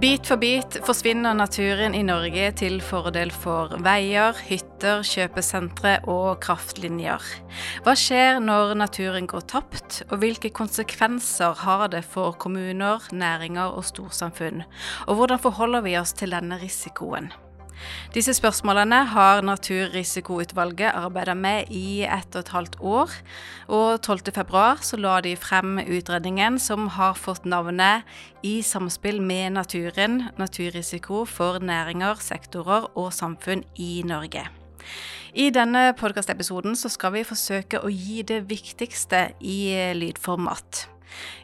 Bit for bit forsvinner naturen i Norge til fordel for veier, hytter, kjøpesentre og kraftlinjer. Hva skjer når naturen går tapt, og hvilke konsekvenser har det for kommuner, næringer og storsamfunn? Og hvordan forholder vi oss til denne risikoen? Disse spørsmålene har Naturrisikoutvalget arbeidet med i ett og et halvt år. Og 12.2 så la de frem utredningen som har fått navnet I samspill med naturen naturrisiko for næringer, sektorer og samfunn i Norge. I denne podkastepisoden skal vi forsøke å gi det viktigste i lydformat.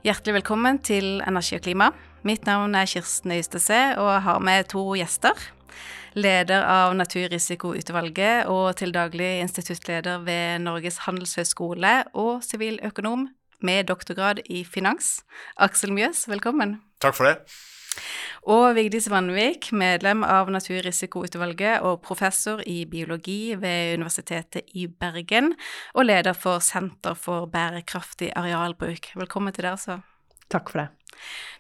Hjertelig velkommen til Energi og klima. Mitt navn er Kirsten Øystese og jeg har med to gjester leder av Naturrisikoutvalget og til daglig instituttleder ved Norges handelshøyskole og siviløkonom med doktorgrad i finans. Aksel Mjøs, velkommen. Takk for det. Og Vigdis Vanvik, medlem av Naturrisikoutvalget og professor i biologi ved Universitetet i Bergen, og leder for Senter for bærekraftig arealbruk. Velkommen til dere, så. Takk for det.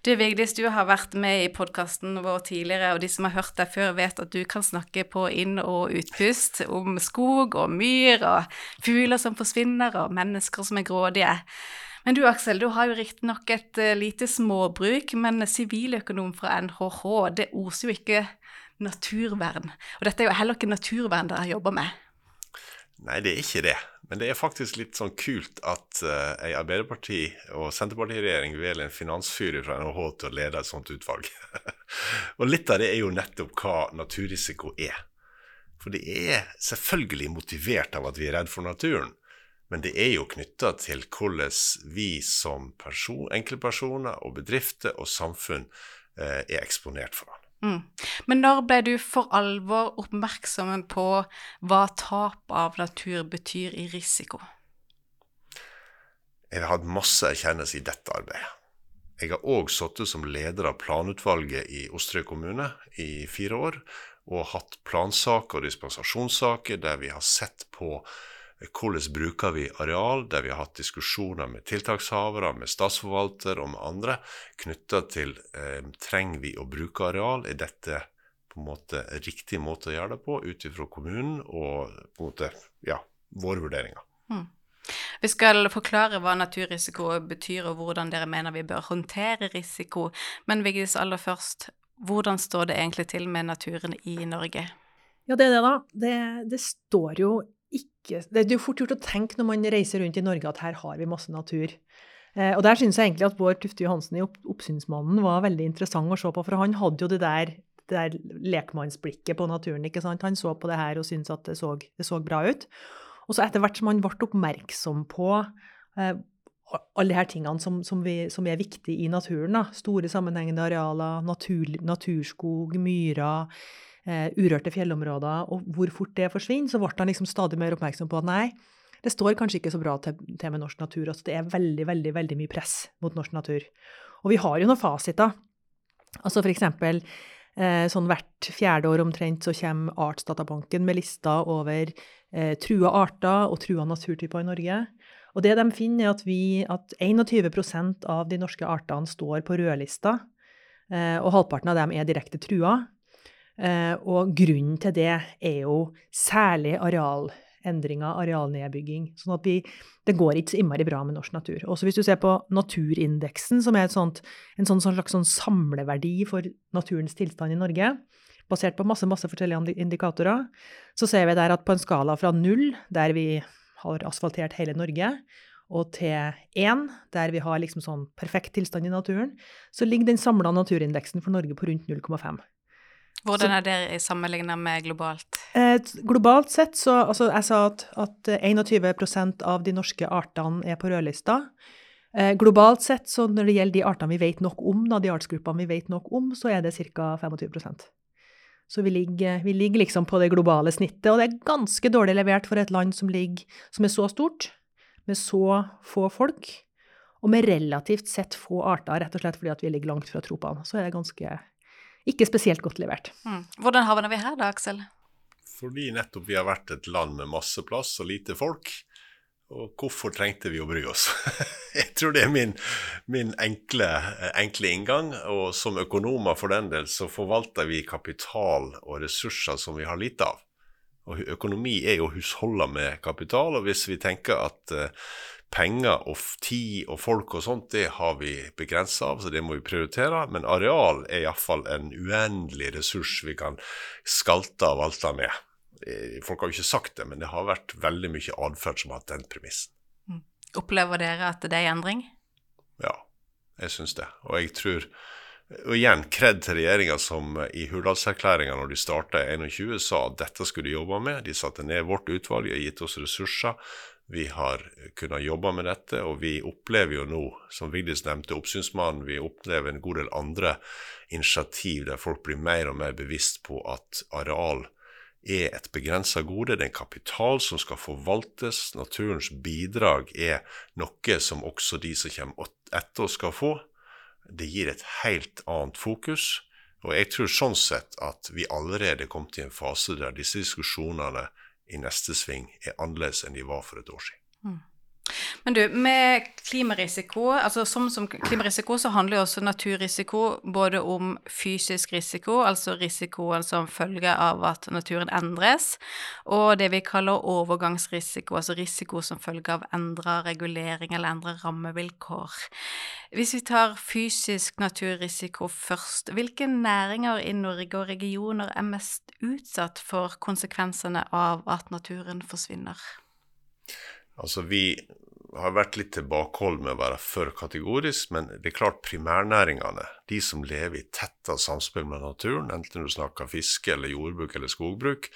Du Vigdis, du har vært med i podkasten vår tidligere, og de som har hørt deg før, vet at du kan snakke på inn- og utpust om skog og myr og fugler som forsvinner og mennesker som er grådige. Men du Aksel, du har jo riktignok et uh, lite småbruk, men siviløkonom fra NHH, det oser jo ikke naturvern. Og dette er jo heller ikke naturvern dere jobber med. Nei, det er ikke det. Men det er faktisk litt sånn kult at uh, ei Arbeiderparti- og Senterparti-regjering velger en finansfyr fra NHH til å lede et sånt utvalg. og litt av det er jo nettopp hva naturrisiko er. For det er selvfølgelig motivert av at vi er redd for naturen. Men det er jo knytta til hvordan vi som person, enkeltpersoner og bedrifter og samfunn uh, er eksponert for den. Mm. Men når ble du for alvor oppmerksom på hva tap av natur betyr i risiko? Jeg har hatt masse erkjennelse i dette arbeidet. Jeg har òg sittet som leder av planutvalget i Osterøy kommune i fire år, og hatt plansaker og dispensasjonssaker der vi har sett på hvordan bruker vi areal, der vi har hatt diskusjoner med tiltakshavere, med statsforvalter og med andre knytta til eh, trenger vi å bruke areal. Er dette på en måte riktig måte å gjøre det på ut ifra kommunen og på en måte, ja, våre vurderinger. Mm. Vi skal forklare hva naturrisiko betyr, og hvordan dere mener vi bør håndtere risiko. Men Vigdis, aller først, hvordan står det egentlig til med naturen i Norge? Ja, det er det, da. Det, det står jo Det er jo fort gjort å tenke når man reiser rundt i Norge at her har vi masse natur. Eh, og der syns jeg egentlig at Bård Tufte Johansen i opp, Oppsynsmannen var veldig interessant å se på, for han hadde jo det der, det der lekmannsblikket på naturen. ikke sant? Han så på det her og syntes at det så, det så bra ut. Og så etter hvert som han ble oppmerksom på eh, alle her tingene som, som, vi, som, er viktige i naturen, da. store sammenhengende arealer, natur, naturskog, myrer, urørte fjellområder, og hvor fort det forsvinner, så ble han liksom stadig mer oppmerksom på at nei, det står kanskje ikke så bra til med norsk natur. altså Det er veldig, veldig, veldig mye press mot norsk natur. Og vi har jo noen fasiter. Altså for eksempel eh, sånn hvert fjerde år omtrent så kommer Artsdatabanken med lister over eh, trua arter og trua naturtyper i Norge. Og det de finner, er at, vi, at 21% av de norske artene står på rødlista, eh, og halvparten av dem er direkte trua. Eh, og grunnen til det er jo særlig arealendringer, arealnedbygging. sånn at vi, det går ikke så innmari bra med norsk natur. Også hvis du ser på naturindeksen, som er sånt, en sånn, sånn slags sånn samleverdi for naturens tilstand i Norge, basert på masse, masse forskjellige indikatorer, så ser vi der at på en skala fra null, der vi har asfaltert hele Norge, og til én, der vi har liksom sånn perfekt tilstand i naturen, så ligger den samla naturindeksen for Norge på rundt 0,5. Hvordan er det sammenlignet med globalt? Eh, globalt sett så Altså, jeg sa at, at 21% av de norske artene er på rødlista. Eh, globalt sett, så når det gjelder de artene vi vet nok om, da, de artsgruppene vi vet nok om, så er det ca. 25% Så vi ligger, vi ligger, liksom på det globale snittet, og det er ganske dårlig levert for et land som, ligger, som er så stort, med så få folk, og med relativt sett få arter, rett og slett fordi vi ligger langt fra tropene. Så er det ganske ikke spesielt godt levert. Mm. Hvordan havner vi her da, Aksel? Fordi nettopp vi har vært et land med masse plass og lite folk. Og hvorfor trengte vi å bry oss? jeg tror det er min, min enkle, enkle, inngang. Og som økonomer for den del, så forvalter vi kapital og ressurser som vi har lite av. Og økonomi er jo å husholde med kapital, og hvis vi tenker at uh, penger og tid og folk og sånt, det har vi begrensa av, så det må vi prioritere. Men areal er iallfall en uendelig ressurs vi kan skalte og valte med. Eh, folk har jo ikke sagt det, men det har vært veldig mye atferd som har hatt den premissen. Mm. Opplever dere at det er endring? Ja, jeg syns det. Og jeg tror og igjen, kred til regjeringa som i Hurdalserklæringa når de starta i 21 sa at dette skulle de jobbe med. De satte ned vårt utvalg, og gitt oss ressurser. Vi har kunnet jobbe med dette, og vi opplever jo nå, som Vigdis nevnte, Oppsynsmannen, vi opplever en god del andre initiativ der folk blir mer og mer bevisst på at areal er et begrensa gode. Det er en kapital som skal forvaltes. Naturens bidrag er noe som også de som kommer etter oss, skal få. Det gir et helt annet fokus. Og jeg tror sånn sett at vi allerede er kommet i en fase der disse diskusjonene i neste sving er annerledes enn de var for et år siden. Mm. Men du, med klimarisiko, altså som, som klimarisiko så handler jo også naturrisiko både om fysisk risiko, altså risikoen som følge av at naturen endres, og det vi kaller overgangsrisiko, altså risiko som følge av endra regulering eller endra rammevilkår. Hvis vi tar fysisk naturrisiko først, hvilke næringer i Norge og regioner er mest utsatt for konsekvensene av at naturen forsvinner? Altså, vi har vært litt tilbakeholdne med å være for kategorisk, men det er klart primærnæringene, de som lever i tetta samspill med naturen, enten du snakker fiske eller jordbruk eller skogbruk,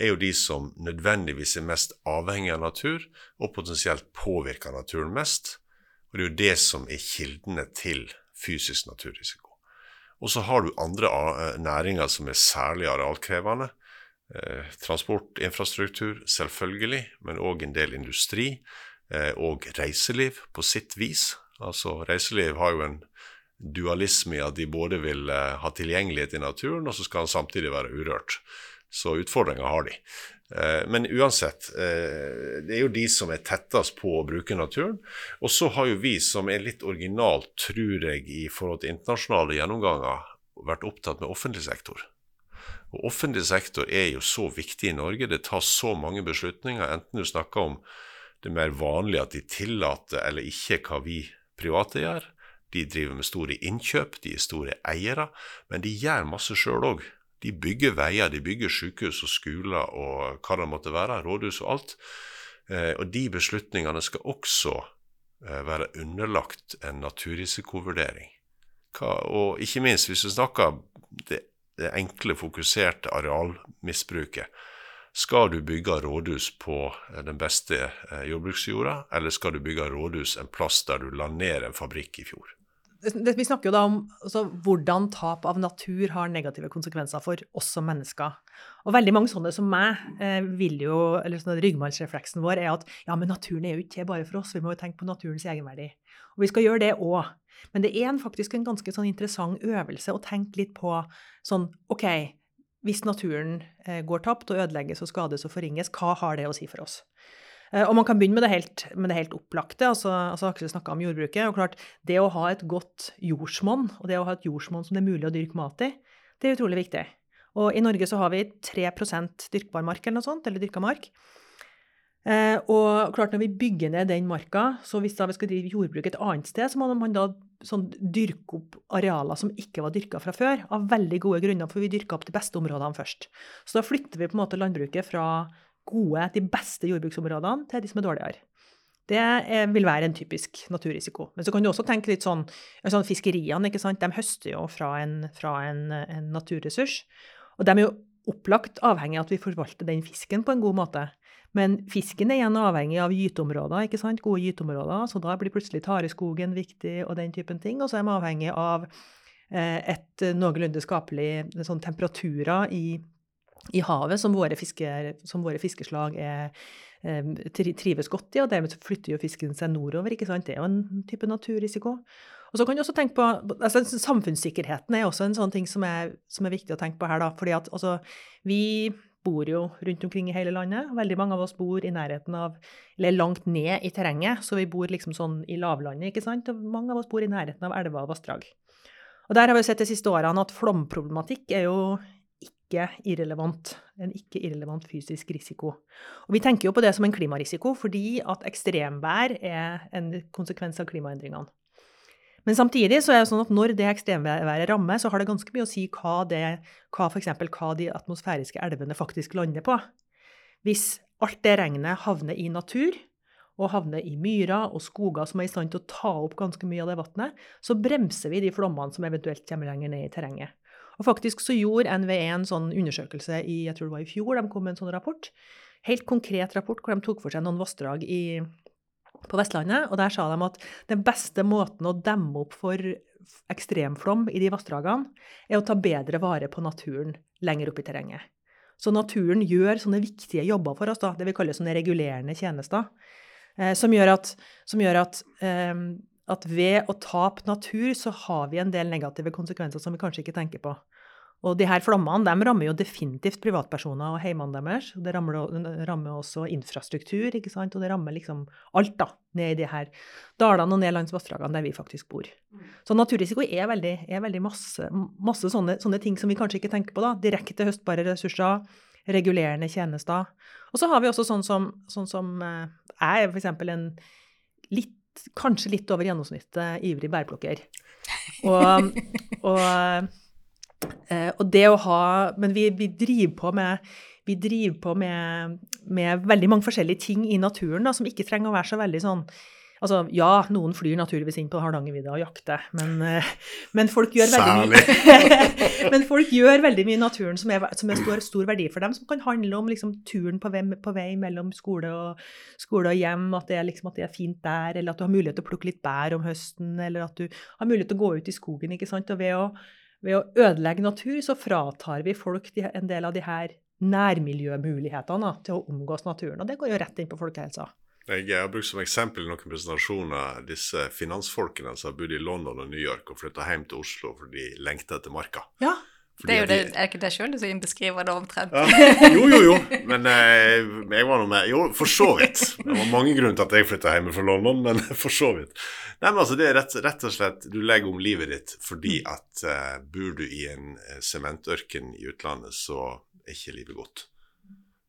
er jo de som nødvendigvis er mest avhengig av natur, og potensielt påvirker naturen mest. Og det er jo det som er kildene til fysisk naturrisiko. Og så har du andre eh, næringer som er særlig arealkrevende. Eh, transportinfrastruktur, selvfølgelig, men òg en del industri eh, og reiseliv på sitt vis. Altså, reiseliv har jo en dualisme i at de både vil eh, ha tilgjengelighet i naturen, og så skal han samtidig være urørt. Så utfordringer har de. Men uansett, det er jo de som er tettest på å bruke naturen. Og så har jo vi, som er litt originalt, tror jeg, i forhold til internasjonale gjennomganger, vært opptatt med offentlig sektor. Og Offentlig sektor er jo så viktig i Norge. Det tas så mange beslutninger, enten du snakker om det mer vanlige at de tillater eller ikke hva vi private gjør. De driver med store innkjøp, de er store eiere, men de gjør masse sjøl òg. De bygger veier, de bygger sykehus og skoler og hva det måtte være, rådhus og alt. Eh, og de beslutningene skal også eh, være underlagt en naturrisikovurdering. og ikke minst, hvis du snakker det det enkle, fokuserte arealmisbruket. Skal du bygge rådhus på eh, den beste eh, jordbruksjorda, eller skal du bygge rådhus en plass der du la ned en fabrikk i fjor? Vi snakker jo da om altså, hvordan tap av natur har negative konsekvenser for oss som mennesker. Og veldig mange sånne som meg eh, vil jo, eller sånn ryggmargsrefleksen vår er at ja, men naturen er jo ikke bare for oss, vi må jo tenke på naturens egenverdi. Og vi skal gjøre det òg. Men det er en, faktisk en ganske sånn interessant øvelse å tenke litt på sånn OK, hvis naturen eh, går tapt og ødelegges og skades og forringes, hva har det å si for oss? Eh, og man kan begynne med det helt, med det helt opplagte. altså, altså Aksel snakka om jordbruket. og klart, Det å ha et godt jordsmonn, og det å ha et jordsmonn som det er mulig å dyrke mat i, det er utrolig viktig. Og i Norge så har vi 3 dyrkbar mark eller noe sånt, eller dyrka mark. Eh, og klart når vi bygger ned den marka, så hvis da vi skal drive jordbruk et annet sted, så må man da sånn, dyrke opp arealer som ikke var dyrka fra før, av veldig gode grunner, for vi dyrka opp de beste områdene først. Så da flytter vi på en måte landbruket fra gode, de beste jordbruksområdene til de som er dårligere. Det vil være en typisk naturrisiko. Men så kan du også tenke litt sånn, sånn Fiskeriene ikke sant? De høster jo fra en, fra en, en naturressurs. Og de er jo opplagt avhengig av at vi forvalter den fisken på en god måte. Men fisken er igjen avhengig av gyteområder, ikke sant? gode gyteområder. Så da blir plutselig tareskogen viktig, og den typen ting. Og så er de avhengig av eh, et noenlunde skapelig sånn temperaturer i, i havet som våre, fisker, som våre fiskeslag er, eh, trives godt i, og dermed flytter jo fisken seg nordover. ikke sant? Det er jo en type naturrisiko. Og så kan du også tenke på, altså Samfunnssikkerheten er også en sånn ting som er, som er viktig å tenke på her. da, fordi at altså, vi bor jo rundt omkring i hele landet. Veldig mange av oss bor i nærheten av, eller langt ned i terrenget, så vi bor liksom sånn i lavlandet, ikke sant. Og mange av oss bor i nærheten av elver og vassdrag. Og der har vi sett de siste årene at flomproblematikk er jo ikke irrelevant. En ikke irrelevant fysisk risiko. Og vi tenker jo på det som en klimarisiko, fordi at ekstremvær er en konsekvens av klimaendringene. Men samtidig så er det sånn at når det ekstremværet rammer, så har det ganske mye å si hva, det, hva, eksempel, hva de atmosfæriske elvene faktisk lander på. Hvis alt det regnet havner i natur, og havner i myrer og skoger som er i stand til å ta opp ganske mye av det vannet, så bremser vi de flommene som eventuelt kommer lenger ned i terrenget. Og faktisk så gjorde NVE en sånn undersøkelse i jeg tror det var i fjor, de kom med en sånn rapport. Helt konkret rapport hvor de tok for seg noen vassdrag i på Vestlandet, og der sa de at den beste måten å demme opp for ekstremflom i de vassdragene, er å ta bedre vare på naturen lenger opp i terrenget. Så naturen gjør sånne viktige jobber for oss, da, det vi kaller sånne regulerende tjenester, eh, som gjør at, som gjør at, eh, at ved å tape natur, så har vi en del negative konsekvenser som vi kanskje ikke tenker på. Og de her flommene de rammer jo definitivt privatpersoner og heimene deres. Det rammer, rammer, også infrastruktur, ikke sant? og det rammer liksom alt da, ned i de her dalene og ned langs vassdragene der vi faktisk bor. Så naturrisiko er veldig, er veldig masse, masse sånne, sånne, ting som vi kanskje ikke tenker på. da, Direkte høstbare ressurser, regulerende tjenester. Og så har vi også sånn som, sånn som eh, jeg er f.eks. en litt, kanskje litt over gjennomsnittet ivrig bærplukker. Og, og Eh, og det å ha Men vi, vi driver på med vi driver på med, med, veldig mange forskjellige ting i naturen da, som ikke trenger å være så veldig sånn Altså, ja, noen flyr naturligvis inn på Hardangervidda og jakter, men, eh, men, folk gjør veldig mye Men folk gjør veldig mye i naturen som er, som er stor, stor, verdi for dem, som kan handle om liksom, turen på vei, på vei, mellom skole og, skole og hjem, at det, er, liksom, at det, er, fint der, eller at du har mulighet til å plukke litt bær om høsten, eller at du har mulighet til å gå ut i skogen. ikke sant, og ved å ved å ødelegge natur, så fratar vi folk de, en del av de her nærmiljømulighetene til å omgås naturen. Og det går jo rett inn på folkehelsa. Jeg har brukt som eksempel i noen presentasjoner disse finansfolkene som har bodd i London og New York og flytta hjem til Oslo fordi de lengta etter marka. Ja, det er jo det, er ikke det sjøl som beskriver det omtrent? Ja, jo, jo, jo. Men eh, jeg var nå med Jo, for så vidt. Det var mange grunner til at jeg flytta hjemme fra London, men for så vidt. Nei, men altså, det er rett, rett og slett Du legger om livet ditt fordi mm. at eh, bor du i en eh, sementørken i utlandet, så er ikke livet godt.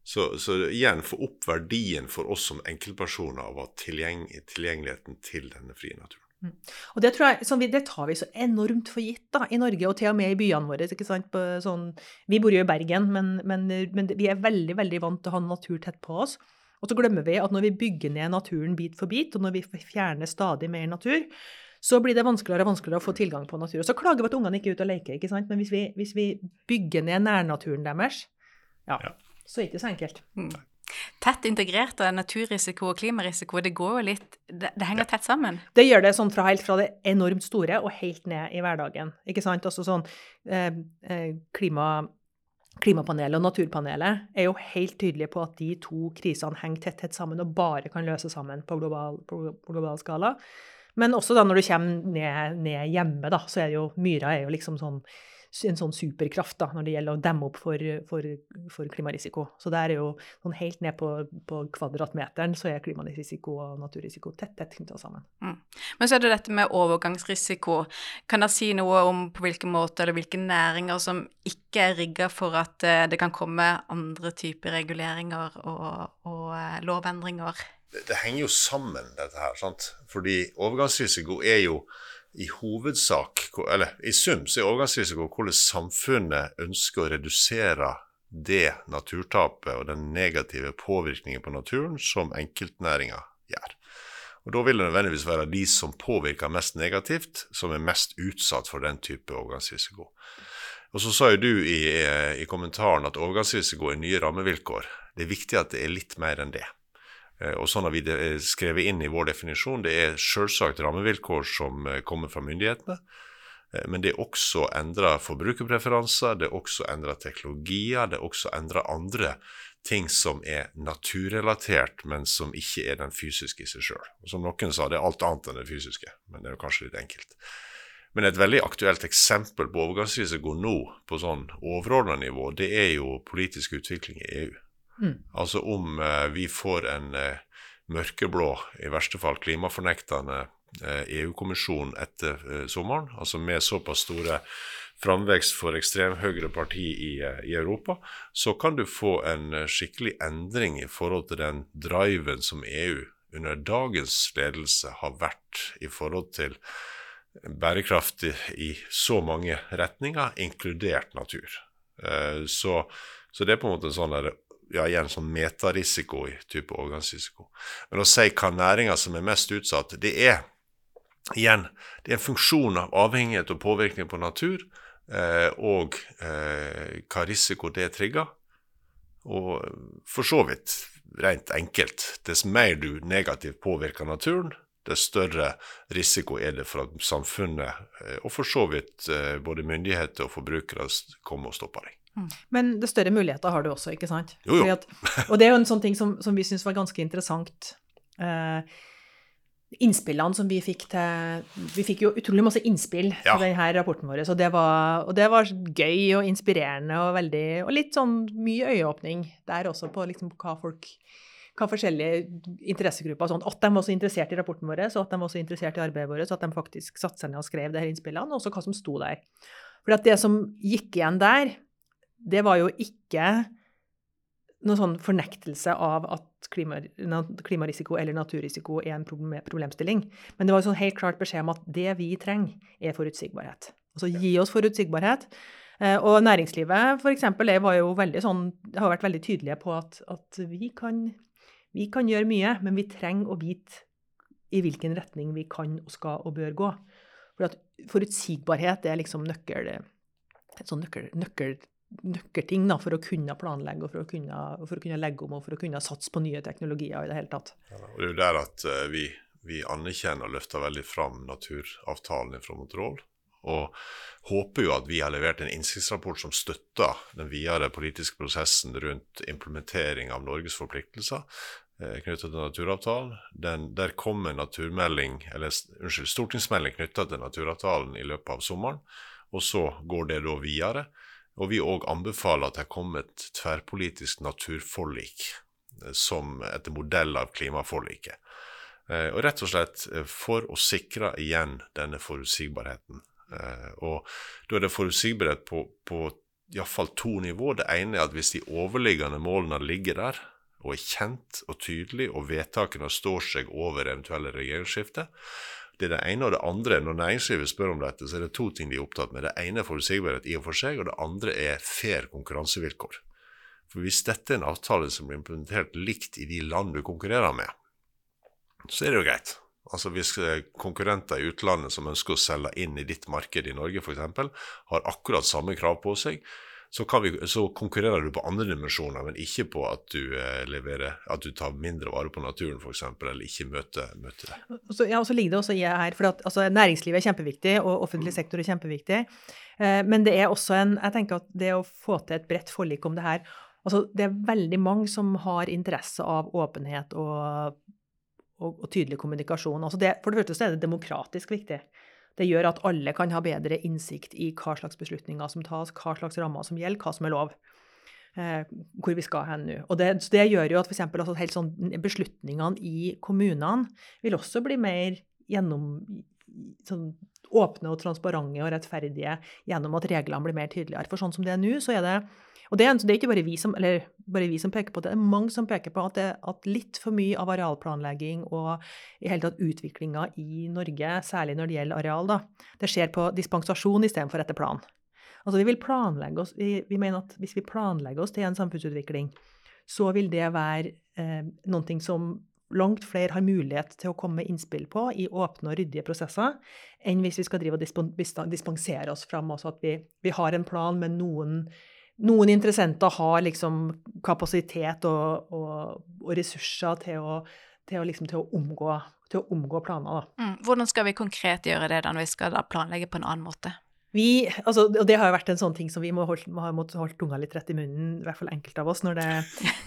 Så, så, igjen, få opp verdien for oss som enkeltpersoner av tilgjeng tilgjengeligheten til denne frie naturen. Mm. Og det, jeg, sånn, det, tar vi så enormt for gitt da, i Norge, og til og med i byene våre. Sånn, vi bor jo i Bergen, men, men, men, vi er veldig veldig vant til å ha natur tett på oss. Og så glemmer vi at når vi bygger ned naturen bit for bit, og når vi fjerner stadig mer natur, så blir det vanskeligere og vanskeligere å få tilgang på natur. Og så klager vi at ungene ikke er ute og leker, ikke sant? men hvis vi, hvis vi bygger ned nærnaturen deres, ja, ja. så er det ikke så enkelt. Mm tett integrert av naturrisiko og klimarisiko. Det går jo litt Det, det henger tett sammen. Det gjør det sånn fra helt fra det enormt store og helt ned i hverdagen. Ikke sant? Altså sånn eh, eh, klima, Klimapanelet og Naturpanelet er jo helt tydelige på at de to krisene henger tett, tett sammen og bare kan løses sammen på global, på, på global skala. Men også da når du kommer ned, ned hjemme, da, så er det jo myra er jo liksom sånn en sånn superkraft da, når det gjelder å demme opp for, for, for klimarisiko. Så der er jo sånn helt ned på, på, kvadratmeteren så er klimarisiko og naturrisiko tett tett knytta sammen. Mm. Men så er det dette med overgangsrisiko. Kan dere si noe om på hvilken måte eller hvilke næringer som ikke er rigga for at uh, det kan komme andre typer reguleringer og, og uh, lovendringer? Det, det, henger jo sammen, dette her. sant? Fordi overgangsrisiko er jo i hovedsak, eller i sum, så er overgangsrisiko hvordan samfunnet ønsker å redusere det naturtapet og den negative påvirkningen på naturen som enkeltnæringer gjør. Og Da vil det nødvendigvis være de som påvirker mest negativt, som er mest utsatt for den type overgangsrisiko. Og Så sa jo du i, i kommentaren at overgangsrisiko er nye rammevilkår. Det er viktig at det er litt mer enn det. Eh, og sånn har vi eh, skrevet inn i vår definisjon. Det er selvsagt rammevilkår som eh, kommer fra myndighetene. Men det er også endra forbrukerpreferanser, det er også endra teknologier, det er også endra andre ting som er naturrelatert, men som ikke er den fysiske i seg sjøl. Som noen sa, det er alt annet enn det fysiske, men det er jo kanskje litt enkelt. Men et veldig aktuelt eksempel på overgangsrisiko nå, på sånn overordna nivå, det er jo politisk utvikling i EU. Mm. Altså om eh, vi får en eh, mørkeblå, i verste fall klimafornektende eh, EU-kommisjon etter sommeren, altså med såpass store framvekst for ekstremhøyre parti i, i, Europa, så kan du få en skikkelig endring i forhold til den driven som EU under dagens ledelse har vært i forhold til bærekraftig i så mange retninger, inkludert natur. Så, så, det er på en måte en sånn ja, igjen sånn metarisiko i type overgangsrisiko. Men å si hva næringa som er mest utsatt, det er igjen det er en funksjon av avhengighet og påvirkning på natur, eh, og eh, hva risiko det trigger. Og for så vidt, rent enkelt, dess mer du negativt påvirker naturen, dess større risiko er det for at samfunnet, eh, og for så vidt eh, både myndigheter og forbrukere, kommer og stopper deg. Mm. Men det større muligheter har du også, ikke sant? Jo, jo. At, og det er jo en sånn ting som, som vi syns var ganske interessant. Eh, innspillene som vi fikk til Vi fikk jo utrolig masse innspill ja. til denne rapporten vår, og det, var, og det var gøy og inspirerende og veldig Og litt sånn mye øyeåpning der også på liksom hva folk hva forskjellige interessegrupper sånn, At de var så interessert i rapporten vår, så at de var så interessert i arbeidet vårt, så at de faktisk satte seg ned og skrev de her innspillene, og også hva som sto der. For det som gikk igjen der, det var jo ikke noen sånn fornektelse av at klima, klimarisiko eller naturrisiko er en problemstilling. Men det var jo sånn helt klart beskjed om at det vi trenger, er forutsigbarhet. Altså gi oss forutsigbarhet. Eh, og næringslivet for eksempel, var jo veldig sånn, har vært veldig tydelige på at, at vi kan vi kan gjøre mye, men vi trenger å vite i hvilken retning vi kan og skal og bør gå. For at forutsigbarhet er liksom nøkkel, et sånn nøkkel, nøkkel, nøkkelting da, for å kunne planlegge og for å kunne, for å kunne, legge om og for å kunne satse på nye teknologier i det hele tatt. Ja, og det er jo der at uh, vi, vi anerkjenner og løfter veldig fram naturavtalen fra Montreal. Og håper jo at vi har levert en innsiktsrapport som støtter den videre politiske prosessen rundt implementering av Norges forpliktelser eh, knyttet til naturavtalen. Den, der kommer naturmelding, eller unnskyld, stortingsmelding knyttet til naturavtalen i løpet av sommeren. Og så går det da videre. Og vi òg anbefaler at det kommer et tverrpolitisk naturforlik eh, som etter modell av klimaforliket. Eh, og rett og slett for å sikre igjen denne forutsigbarheten Eh, og da er det forutsigbarhet på, på iallfall to nivå. Det ene er at hvis de overliggende målene ligger der, og er kjent og tydelig, og vedtakene står seg over eventuelle regjeringsskifte, det er det ene. Og det andre, når næringslivet spør om dette, så er det to ting de er opptatt med. Det ene er forutsigbarhet i og for seg, og det andre er fair konkurransevilkår. For hvis dette er en avtale som blir implementert likt i de land du konkurrerer med, så er det jo greit. Altså Hvis eh, konkurrenter i utlandet som ønsker å selge inn i ditt marked i Norge f.eks., har akkurat samme krav på seg, så, vi, så, konkurrerer du på andre dimensjoner, men ikke på at du, eh, leverer, at du tar mindre vare på naturen f.eks., eller ikke møter, møter det. Så, ja, og så ligger det også i her, for at altså, Næringslivet er kjempeviktig, og offentlig sektor er kjempeviktig. Eh, men det er også en, jeg tenker at det å få til et bredt forlik om det her altså Det er veldig mange som har interesse av åpenhet og og, og tydelig kommunikasjon. Altså det, for det første så er det demokratisk viktig. Det gjør at alle kan ha bedre innsikt i hva slags beslutninger som tas, hva slags rammer som gjelder, hva som er lov. Eh, hvor vi skal hen nå. Og det, det, gjør jo at for eksempel, altså helt sånn, beslutningene i kommunene vil også bli mer gjennom sånn, åpne og transparente og rettferdige gjennom at reglene blir mer tydeligere. For sånn som det er nå, så er det og det det er, ikke bare vi, som, bare vi, som, peker på det, det er mange som peker på at, det, at litt for mye av arealplanlegging og i hele tatt utviklinga i Norge, særlig når det gjelder areal, da, det skjer på dispensasjon istedenfor etter plan. Altså vi, vil oss, vi, vi, mener at hvis vi planlegger oss til en samfunnsutvikling, så vil det være eh, noe som langt flere har mulighet til å komme med innspill på i åpne og ryddige prosesser, enn hvis vi skal drive og dispensere oss fram. Altså at vi, vi har en plan med noen noen interessenter har liksom kapasitet og, og, og ressurser til å, til å, liksom, til å, omgå, til å omgå, planer. Mm. Hvordan skal vi konkret gjøre det da når vi skal planlegge på en annen måte? Vi, altså, og det har jo vært en sånn ting som vi må ha måttet holde tunga litt rett i munnen, i hvert fall enkelte av oss, det,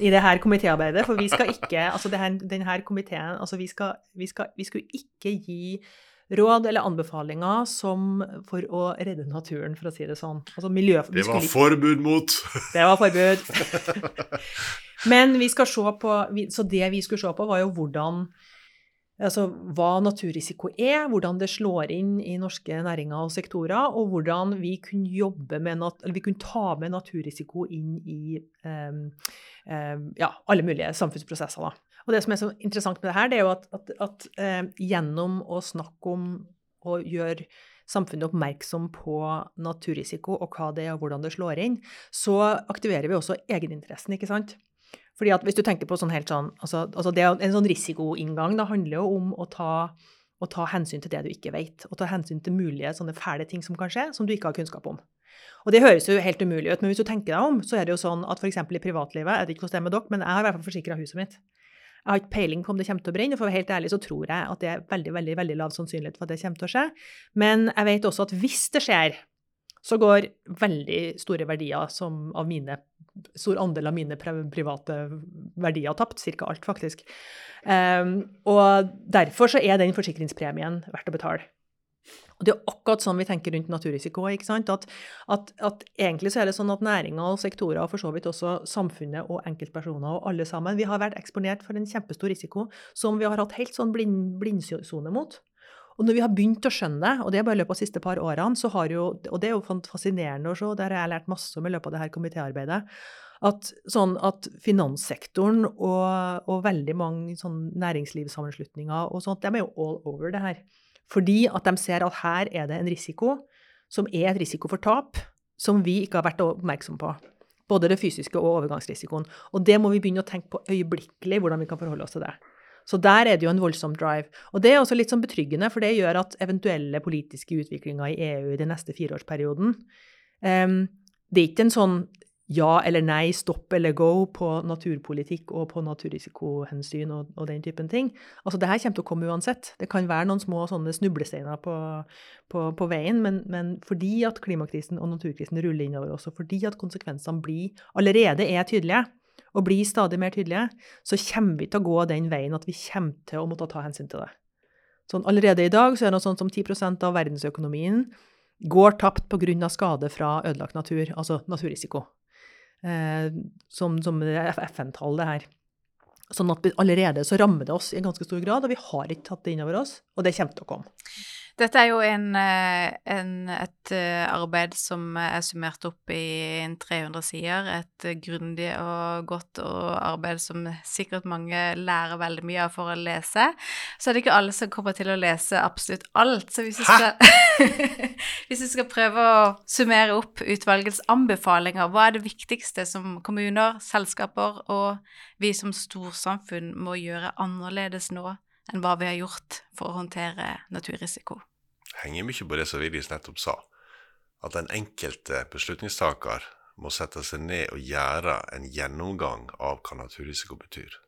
i det her komitéarbeidet. For vi skal ikke altså det her, den her komiteen altså vi, skal, vi, skal, vi skulle ikke gi råd eller anbefalinger som for å redde naturen, for å si det sånn. Altså miljø... Det var forbud mot det var forbud. Men vi skal se på Så det vi skulle se på, var jo hvordan Altså hva naturrisiko er, hvordan det slår inn i norske næringer og sektorer, og hvordan vi kunne jobbe med vi kunne ta med naturrisiko inn i um, um, ja, alle mulige samfunnsprosesser. Da. Og det som er så interessant med det her, det er jo at, at, at uh, gjennom å snakke om og gjøre samfunnet oppmerksom på naturrisiko og hva det er og hvordan det slår inn, så aktiverer vi også egeninteressen, ikke sant? Fordi at hvis du tenker på sånn helt sånn, altså, altså det En sånn risikoinngang det handler jo om å ta, å ta hensyn til det du ikke vet, og ta hensyn til mulige sånne fæle ting som kan skje, som du ikke har kunnskap om. Og det høres jo helt umulig ut, men hvis du tenker deg om, så er det jo sånn at f.eks. i privatlivet, jeg vet ikke hvordan det med dere, men jeg har i hvert fall forsikra huset mitt. Jeg har ikke peiling på om det kommer til å brenne, og for å være helt ærlig så tror jeg at det er veldig veldig, veldig lav sannsynlighet for at det kommer til å skje. Men jeg vet også at hvis det skjer, så går veldig store verdier som av mine stor andel av mine private verdier tapt, Cirka alt faktisk. Um, og derfor så er den forsikringspremien verdt å betale. Og det er akkurat sånn vi tenker rundt naturrisiko. ikke sant? At, at, at egentlig så er det sånn at næringer og sektorer, og for så vidt også samfunnet og enkeltpersoner og alle sammen, vi har vært eksponert for en kjempestor risiko som vi har hatt helt sånn blind, blindsone mot. Og når vi har begynt å skjønne det, og det er bare i løpet av de siste par årene, så har jo, og det er jo fascinerende å se, det har jeg lært masse om i løpet av det her komitéarbeidet, at, sånn at finanssektoren og, og veldig mange sånn næringslivssammenslutninger og sånt, de er jo all over det her. Fordi at de ser at her er det en risiko som er et risiko for tap, som vi ikke har vært oppmerksom på. Både det fysiske og overgangsrisikoen. Og det må vi begynne å tenke på øyeblikkelig, hvordan vi kan forholde oss til det. Så der er det jo en voldsom drive. Og det er også litt sånn betryggende, for det gjør at eventuelle politiske utviklinger i EU i den neste fireårsperioden um, Det er ikke en sånn ja eller nei, stopp eller go på naturpolitikk og på naturrisikohensyn og, og den typen ting. Altså, det her kommer til å komme uansett. Det kan være noen små sånne snublesteiner på, på, på veien, men, men fordi at klimakrisen og naturkrisen ruller innover oss, og fordi at konsekvensene blir, allerede er tydelige, og blir stadig mer tydelige, så kommer vi til å gå den veien at vi kommer til å måtte ta hensyn til det. Sånn, allerede i dag så er det noe sånt som 10 av verdensøkonomien går tapt pga. skade fra ødelagt natur, altså naturrisiko. Eh, som, som FN-tall, det her. Sånn at allerede så rammer det oss i ganske stor grad, og vi har ikke tatt det innover oss, og det kommer til å komme. Dette er jo en, eh, en, et eh, arbeid som er summert opp i en 300 sider. Et grundig og godt arbeid som sikkert mange lærer veldig mye av for å lese. Så er det ikke alle som kommer til å lese absolutt alt. Så hvis vi skal, hvis skal prøve å summere opp utvalgets anbefalinger, hva er det viktigste som kommuner, selskaper og vi som storsamfunn må gjøre annerledes nå enn hva vi har gjort for å håndtere naturrisiko. henger mye på det som Vigdis nettopp sa. At den enkelte beslutningstaker må sette seg ned og gjøre en gjennomgang av hva naturrisiko betyr.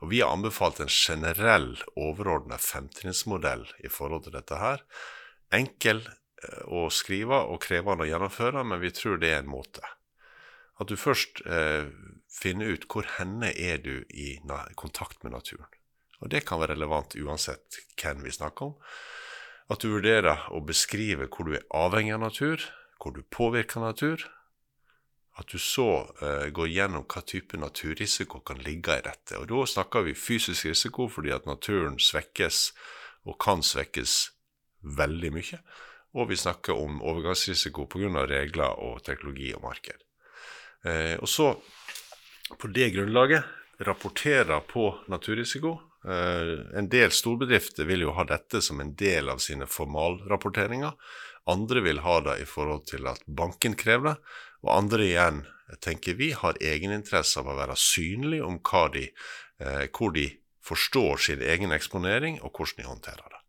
Og Vi har anbefalt en generell, overordna femtrinnsmodell i forhold til dette her. Enkel eh, å skrive og krevende å gjennomføre, men vi tror det er en måte. At du først eh, finner ut hvor henne er du i kontakt med naturen. Og det kan være relevant uansett hvem vi snakker om. At du vurderer å beskrive hvor du er avhengig av natur, hvor du påvirker natur. At du så eh, går gjennom hva type naturrisiko kan ligge i dette. Og da snakker vi fysisk risiko fordi at naturen svekkes og kan svekkes veldig mye. Og vi snakker om overgangsrisiko pga. regler og teknologi og marked. Eh, og så, på det grunnlaget, rapportere på naturrisiko. Eh, en del storbedrifter vil jo ha dette som en del av sine formalrapporteringer. Andre vil ha det i forhold til at banken krever det. Og andre igjen tenker vi har egeninteresse av å være synlig om de, eh, hvor de forstår sin egen eksponering, og hvordan de håndterer det.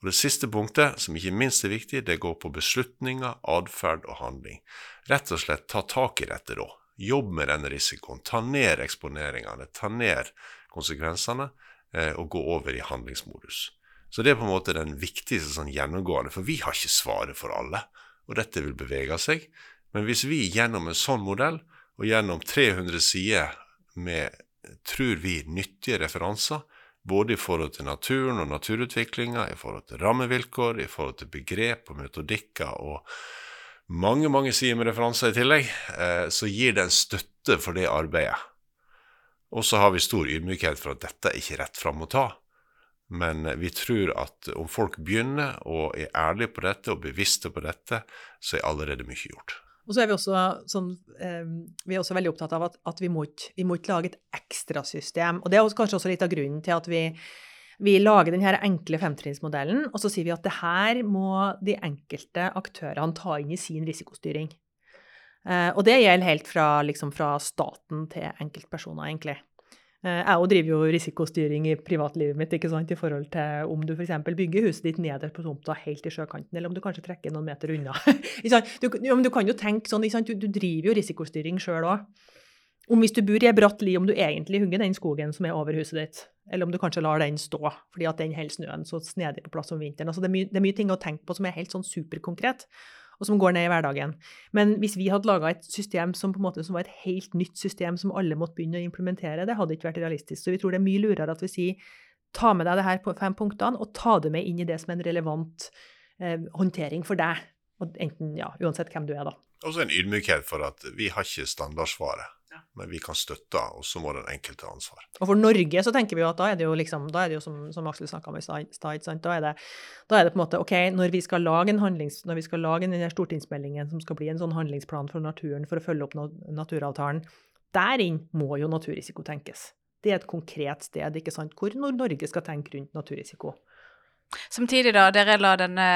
Og Det siste punktet, som ikke minst er viktig, det går på beslutninger, atferd og handling. Rett og slett ta tak i dette da. Jobb med denne risikoen. Ta ned eksponeringene, ta ned konsekvensene, og gå over i handlingsmodus. Så det er på en måte den viktigste sånn gjennomgående, for vi har ikke svaret for alle, og dette vil bevege seg. Men hvis vi gjennom en sånn modell, og gjennom 300 sider med, tror vi, nyttige referanser, Både i forhold til naturen og naturutviklinga, i forhold til rammevilkår, i forhold til begrep og metodikker og mange, mange sider med referanser i tillegg, eh, så gir det en støtte for det arbeidet. Og så har vi stor ydmykhet for at dette er ikke rett fram å ta. Men vi tror at om folk begynner og er ærlige på dette og bevisste på dette, så er allerede mye gjort. Og så er vi også, sånn, eh, vi er også veldig opptatt av at, at vi, må ikke, lage et ekstrasystem. Og det er kanskje også litt av grunnen til at vi, vi lager denne enkle femtrinnsmodellen, og så sier vi at det her må de enkelte aktørene ta inn i sin risikostyring. Eh, og det gjelder helt fra, liksom, fra staten til enkeltpersoner, egentlig. Jeg jeg driver jo risikostyring i privatlivet mitt ikke sant, i forhold til om du f.eks. bygger huset ditt nederst på tomta helt i sjøkanten, eller om du kanskje trekker noen meter unna. du, du, kan jo tenke sånn, du, du, driver jo risikostyring sjøl òg. Om hvis du bor i ei bratt li, om du egentlig hugger den skogen som er over huset ditt, eller om du kanskje lar den stå fordi at den holder snøen så snedig på plass om vinteren. Altså, det, er mye, det er mye ting å tenke på som er helt sånn superkonkret og som går ned i hverdagen. Men hvis vi hadde laga et system som på en måte var et helt nytt system som alle måtte begynne å implementere, det hadde ikke vært realistisk. Så vi tror det er mye lurere at vi sier ta med deg det her på fem punktene, og ta det med inn i det som er en relevant eh, håndtering for deg. Enten, ja, uansett hvem du er, da. Og så en ydmykhet for at vi har ikke standardsvaret men vi kan støtte, og så må den enkelte ha ansvar. Og for Norge så tenker vi jo at da er det jo liksom, da er det jo som, som Aksel snakka om i stad, da, da er det på en måte OK, når vi skal lage en handlings, når vi skal lage denne stortingsmeldingen som skal bli en sånn handlingsplan for naturen for å følge opp naturavtalen, der inn må jo naturrisiko tenkes. Det er et konkret sted ikke sant, hvor Norge skal tenke rundt naturrisiko. Samtidig, da, dere la denne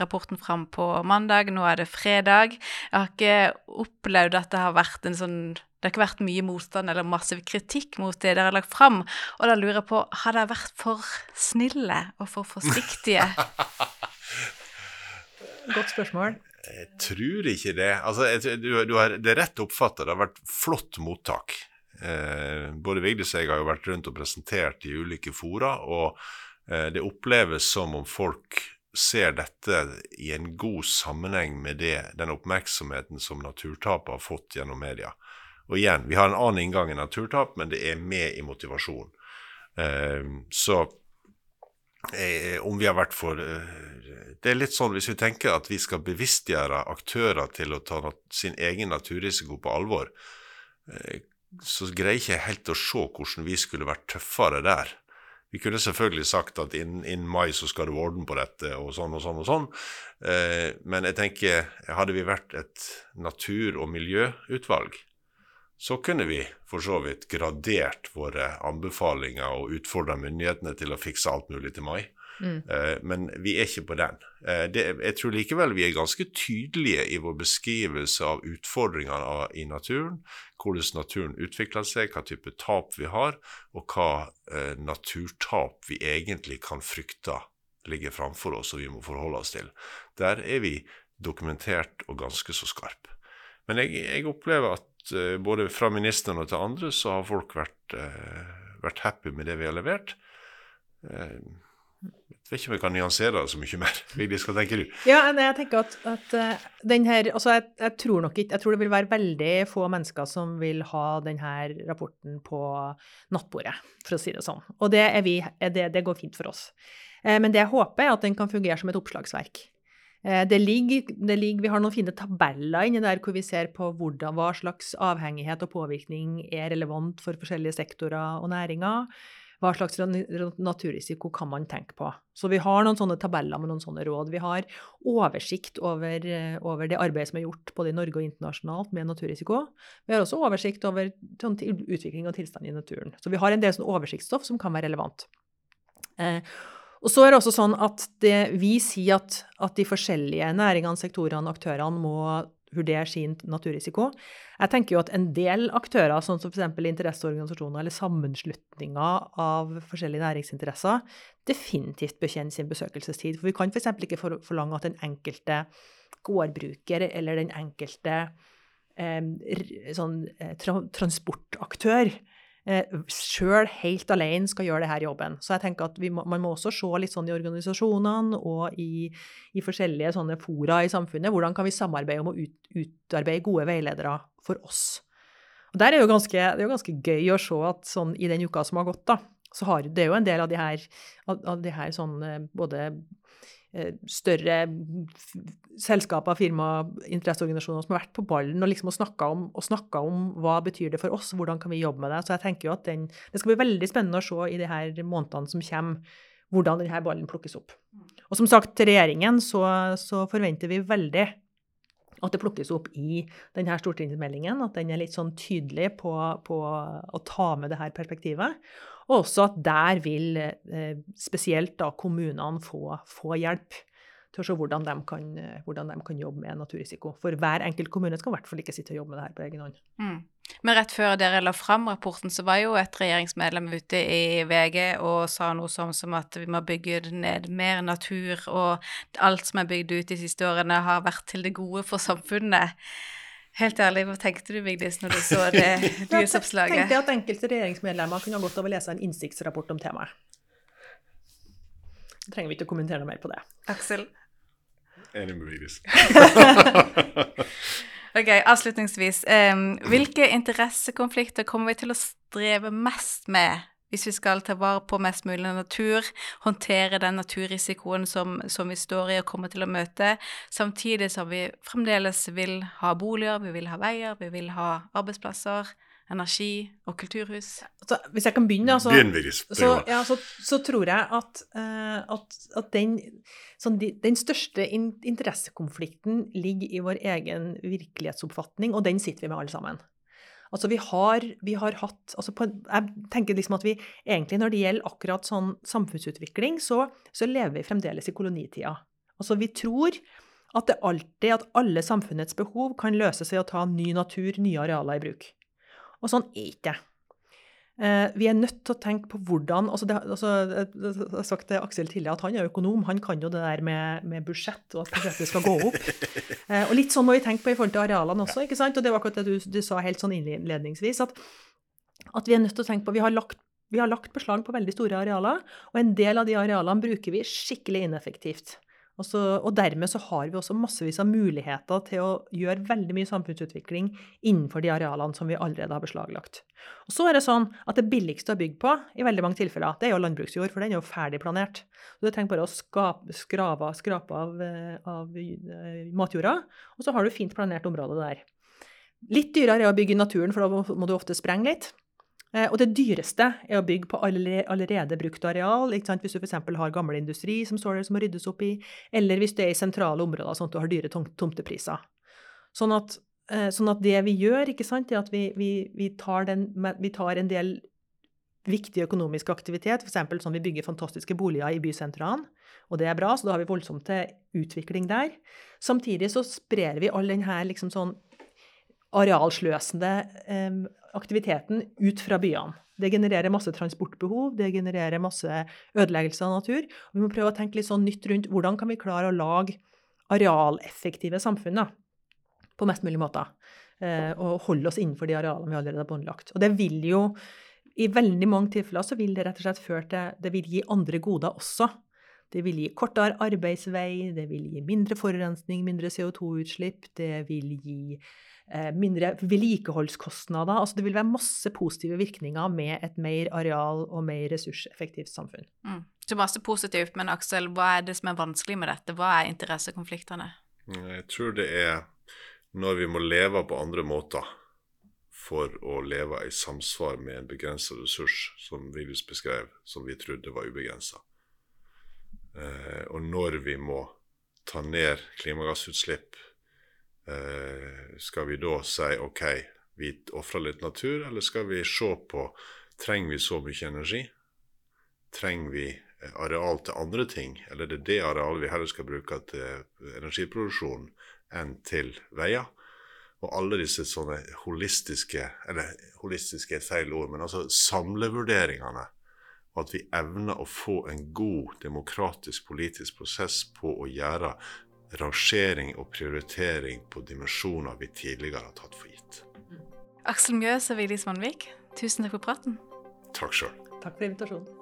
rapporten fram på mandag, nå er det fredag. Jeg har ikke opplevd at det har vært en sånn det har ikke vært mye motstand eller massiv kritikk mot det dere har lagt fram. Og da lurer jeg på, har dere vært for snille og for forsiktige? Godt spørsmål. Jeg tror ikke det. Altså, du, du har, det er rett oppfatta. Det har vært flott mottak. Eh, både Vigdis og jeg har jo vært rundt og presentert i ulike fora, og det oppleves som om folk ser dette i en god sammenheng med det, den oppmerksomheten som naturtapet har fått gjennom media. Og igjen, vi har en annen inngang enn naturtap, men det er med i motivasjon. Uh, så eh, om vi har vært for Det er litt sånn hvis vi tenker at vi skal bevisstgjøre aktører til å ta sin egen naturrisiko på alvor, så greier jeg ikke helt å se hvordan vi skulle vært tøffere der. Vi kunne selvfølgelig sagt at innen, innen mai så skal du orden på dette, og sånn og sånn og sånn. Eh, men jeg tenker, hadde vi vært et natur- og miljøutvalg, så kunne vi for så vidt gradert våre anbefalinger og utfordra myndighetene til å fikse alt mulig til mai. Mm. Eh, men vi er ikke på den. Eh, jeg tror likevel vi er ganske tydelige i vår beskrivelse av utfordringene i naturen, hvordan naturen utvikler seg, hva type tap vi har, og hva eh, naturtap vi egentlig kan frykte ligger framfor oss og vi må forholde oss til. Der er vi dokumentert og ganske så skarp. Men jeg, jeg opplever at både fra ministeren og til andre så har folk vært, vært happy med det vi har levert. Uh, jeg vet ikke om jeg kan nyansere det så mye mer. Hva tenker du? Ja, jeg tenker at, at uh, den her, altså jeg, jeg, tror nok ikke, jeg tror det vil være veldig få mennesker som vil ha denne rapporten på nattbordet, for å si det sånn. Og det, vi, det, det går fint for oss. Men det jeg håper, er at den kan fungere som et oppslagsverk. Eh, det ligger, det ligger, vi har noen fine tabeller inni der hvor vi ser på hvordan, hva slags avhengighet og påvirkning er relevant for forskjellige sektorer og næringer. Hva slags naturrisiko kan man tenke på? Så vi har noen sånne tabeller med noen sånne råd. Vi har oversikt over, over det arbeidet som er gjort både i Norge og internasjonalt med naturrisiko. Vi har også oversikt over sånn, utvikling og tilstand i naturen. Så vi har en del sånn oversiktsstoff som kan være relevant. Eh, og så er det også sånn at det, vi sier at, at, de forskjellige næringene, sektorene, aktørene må vurdere sin naturrisiko. Jeg tenker jo at en del aktører, sånn som f.eks. interesseorganisasjoner eller sammenslutninger av forskjellige næringsinteresser, definitivt bør kjenne sin besøkelsestid. For vi kan f.eks. ikke forlange at den enkelte gårdbruker eller den enkelte eh, sånn, eh, tra transportaktør eh, sjøl helt alene skal gjøre denne jobben. Så jeg tenker at må, man må også se litt sånn i organisasjonene og i, i, forskjellige sånne fora i samfunnet. Hvordan kan vi samarbeide om å ut, utarbeide gode veiledere for oss? Og Der er jo ganske, det er jo ganske gøy å se at sånn i den uka som har gått, da, så har det er jo en del av de her, av, de her sånn både Eh, større selskaper, firmaer, interesseorganisasjoner som har vært på ballen og liksom snakka om, om, hva betyr det for oss, hvordan kan vi jobbe med det. Så jeg tenker jo at den, Det skal bli veldig spennende å se i de her månedene som kommer, hvordan denne ballen plukkes opp. Og som sagt, til regjeringen så, så forventer vi veldig at det plukkes opp i denne stortingsmeldingen. At den er litt sånn tydelig på, på å ta med det her perspektivet. Og også at der vil eh, spesielt da kommunene få, få hjelp til å se hvordan de, kan, hvordan de, kan, jobbe med naturrisiko. For hver enkelt kommune skal i hvert fall ikke sitte og jobbe med det her på egen hånd. Mm. Men rett før dere la fram rapporten, så var jo et regjeringsmedlem ute i VG og sa noe som, som at vi må bygge ned mer natur, og alt som er bygd ut de siste årene, har vært til det gode for samfunnet. Helt ærlig, hva tenkte du Vigdis når du så det nyhetsoppslaget? Jeg tenkte at enkelte regjeringsmedlemmer kunne ha godt av å lese en innsiktsrapport om temaet. Da trenger vi ikke å kommentere noe mer på det. Aksel? Enig med Vigdis. ok, avslutningsvis. Um, hvilke interessekonflikter kommer vi til å streve mest med hvis vi skal ta vare på mest mulig natur, håndtere den naturrisikoen som, som, vi står i og kommer til å møte, samtidig som vi fremdeles vil ha boliger, vi vil ha veier, vi vil ha arbeidsplasser, energi og kulturhus. Så hvis jeg kan begynne, altså, så, ja, så, så, tror jeg at, uh, at, at den, sånn, de, den, største in interessekonflikten ligger i vår egen virkelighetsoppfatning, og den sitter vi med alle sammen. Altså vi har, vi har hatt altså på, Jeg tenker liksom at vi egentlig når det gjelder akkurat sånn samfunnsutvikling, så, så lever vi fremdeles i kolonitida. Altså vi tror at det alltid, at alle samfunnets behov kan løses ved å ta ny natur, nye arealer i bruk. Og sånn er ikke det. Eh, vi er nødt til å tenke på hvordan altså det, altså, Jeg har sagt til Aksel tidligere at han er økonom. Han kan jo det der med, med budsjett, og at budsjettet skal gå opp. Eh, og litt sånn må vi tenke på i forhold til arealene også. ikke sant? Og det var akkurat det du, du sa helt sånn innledningsvis. At, at, vi er nødt til å tenke på Vi har lagt vi har lagt beslag på veldig store arealer, og en del av de arealene bruker vi skikkelig ineffektivt. Og, så, og, dermed så har vi også massevis av muligheter til å gjøre veldig mye samfunnsutvikling innenfor de arealene som vi allerede har beslaglagt. Og så er det sånn at det billigste å bygge på i veldig mange tilfeller, det er jo landbruksjord, for den er jo ferdig planert. Så du trenger bare å skape, skrave, skrape av, eh, av eh, matjorda, og så har du fint planert område der. Litt dyrere er å bygge i naturen, for da må du ofte sprenge litt. Eh, og det dyreste er å bygge på allerede brukt areal. Hvis du f.eks. har gammel industri som står der som må ryddes opp i, eller hvis det er i sentrale områder, sånn at du har dyre tomtepriser. Sånn at, eh, sånn at det vi gjør, sant, er at vi, vi, vi, tar den, vi, tar en del viktig økonomisk aktivitet, f.eks. sånn vi bygger fantastiske boliger i bysentrene, og det er bra, så da har vi voldsomt til utvikling der. Samtidig så sprer vi all denne liksom sånn arealsløsende eh, aktiviteten ut fra byene. Det genererer masse transportbehov, det genererer masse ødeleggelse av natur. Og vi må prøve å tenke litt sånn nytt rundt hvordan kan vi klare å lage arealeffektive samfunn på mest mulig måter. Eh, og holde oss innenfor de arealene vi allerede har båndlagt. Og det vil jo i veldig mange tilfeller så vil det rett og slett føre til Det vil gi andre goder også. Det vil gi kortere arbeidsvei, det vil gi mindre forurensning, mindre CO2-utslipp, det vil gi mindre vedlikeholdskostnader. Altså det vil være masse positive virkninger med et mer areal- og mer ressurseffektivt samfunn. Mm. Så masse positivt, men Aksel, hva er det som er vanskelig med dette? Hva er interessekonfliktene? Jeg tror det er når vi må leve på andre måter for å leve i samsvar med en begrensa ressurs, som Vilus beskrev, som vi trodde var ubegrensa. Eh, og når vi må ta ned klimagassutslipp Eh, skal vi da si OK, vi ofrer litt natur, eller skal vi se på trenger vi så mye energi? Trenger vi eh, areal til andre ting, eller er det det arealet vi heller skal bruke til energiproduksjon enn til veier? Og alle disse sånne holistiske Eller holistiske er feil ord, men altså samlevurderingene. Og at vi evner å få en god demokratisk politisk prosess på å gjøre rangering og prioritering på dimensjoner vi tidligere har tatt for gitt. Aksel Mjøs og Vigdis Vanvik, tusen takk for praten. Takk sjøl. Takk for invitasjonen.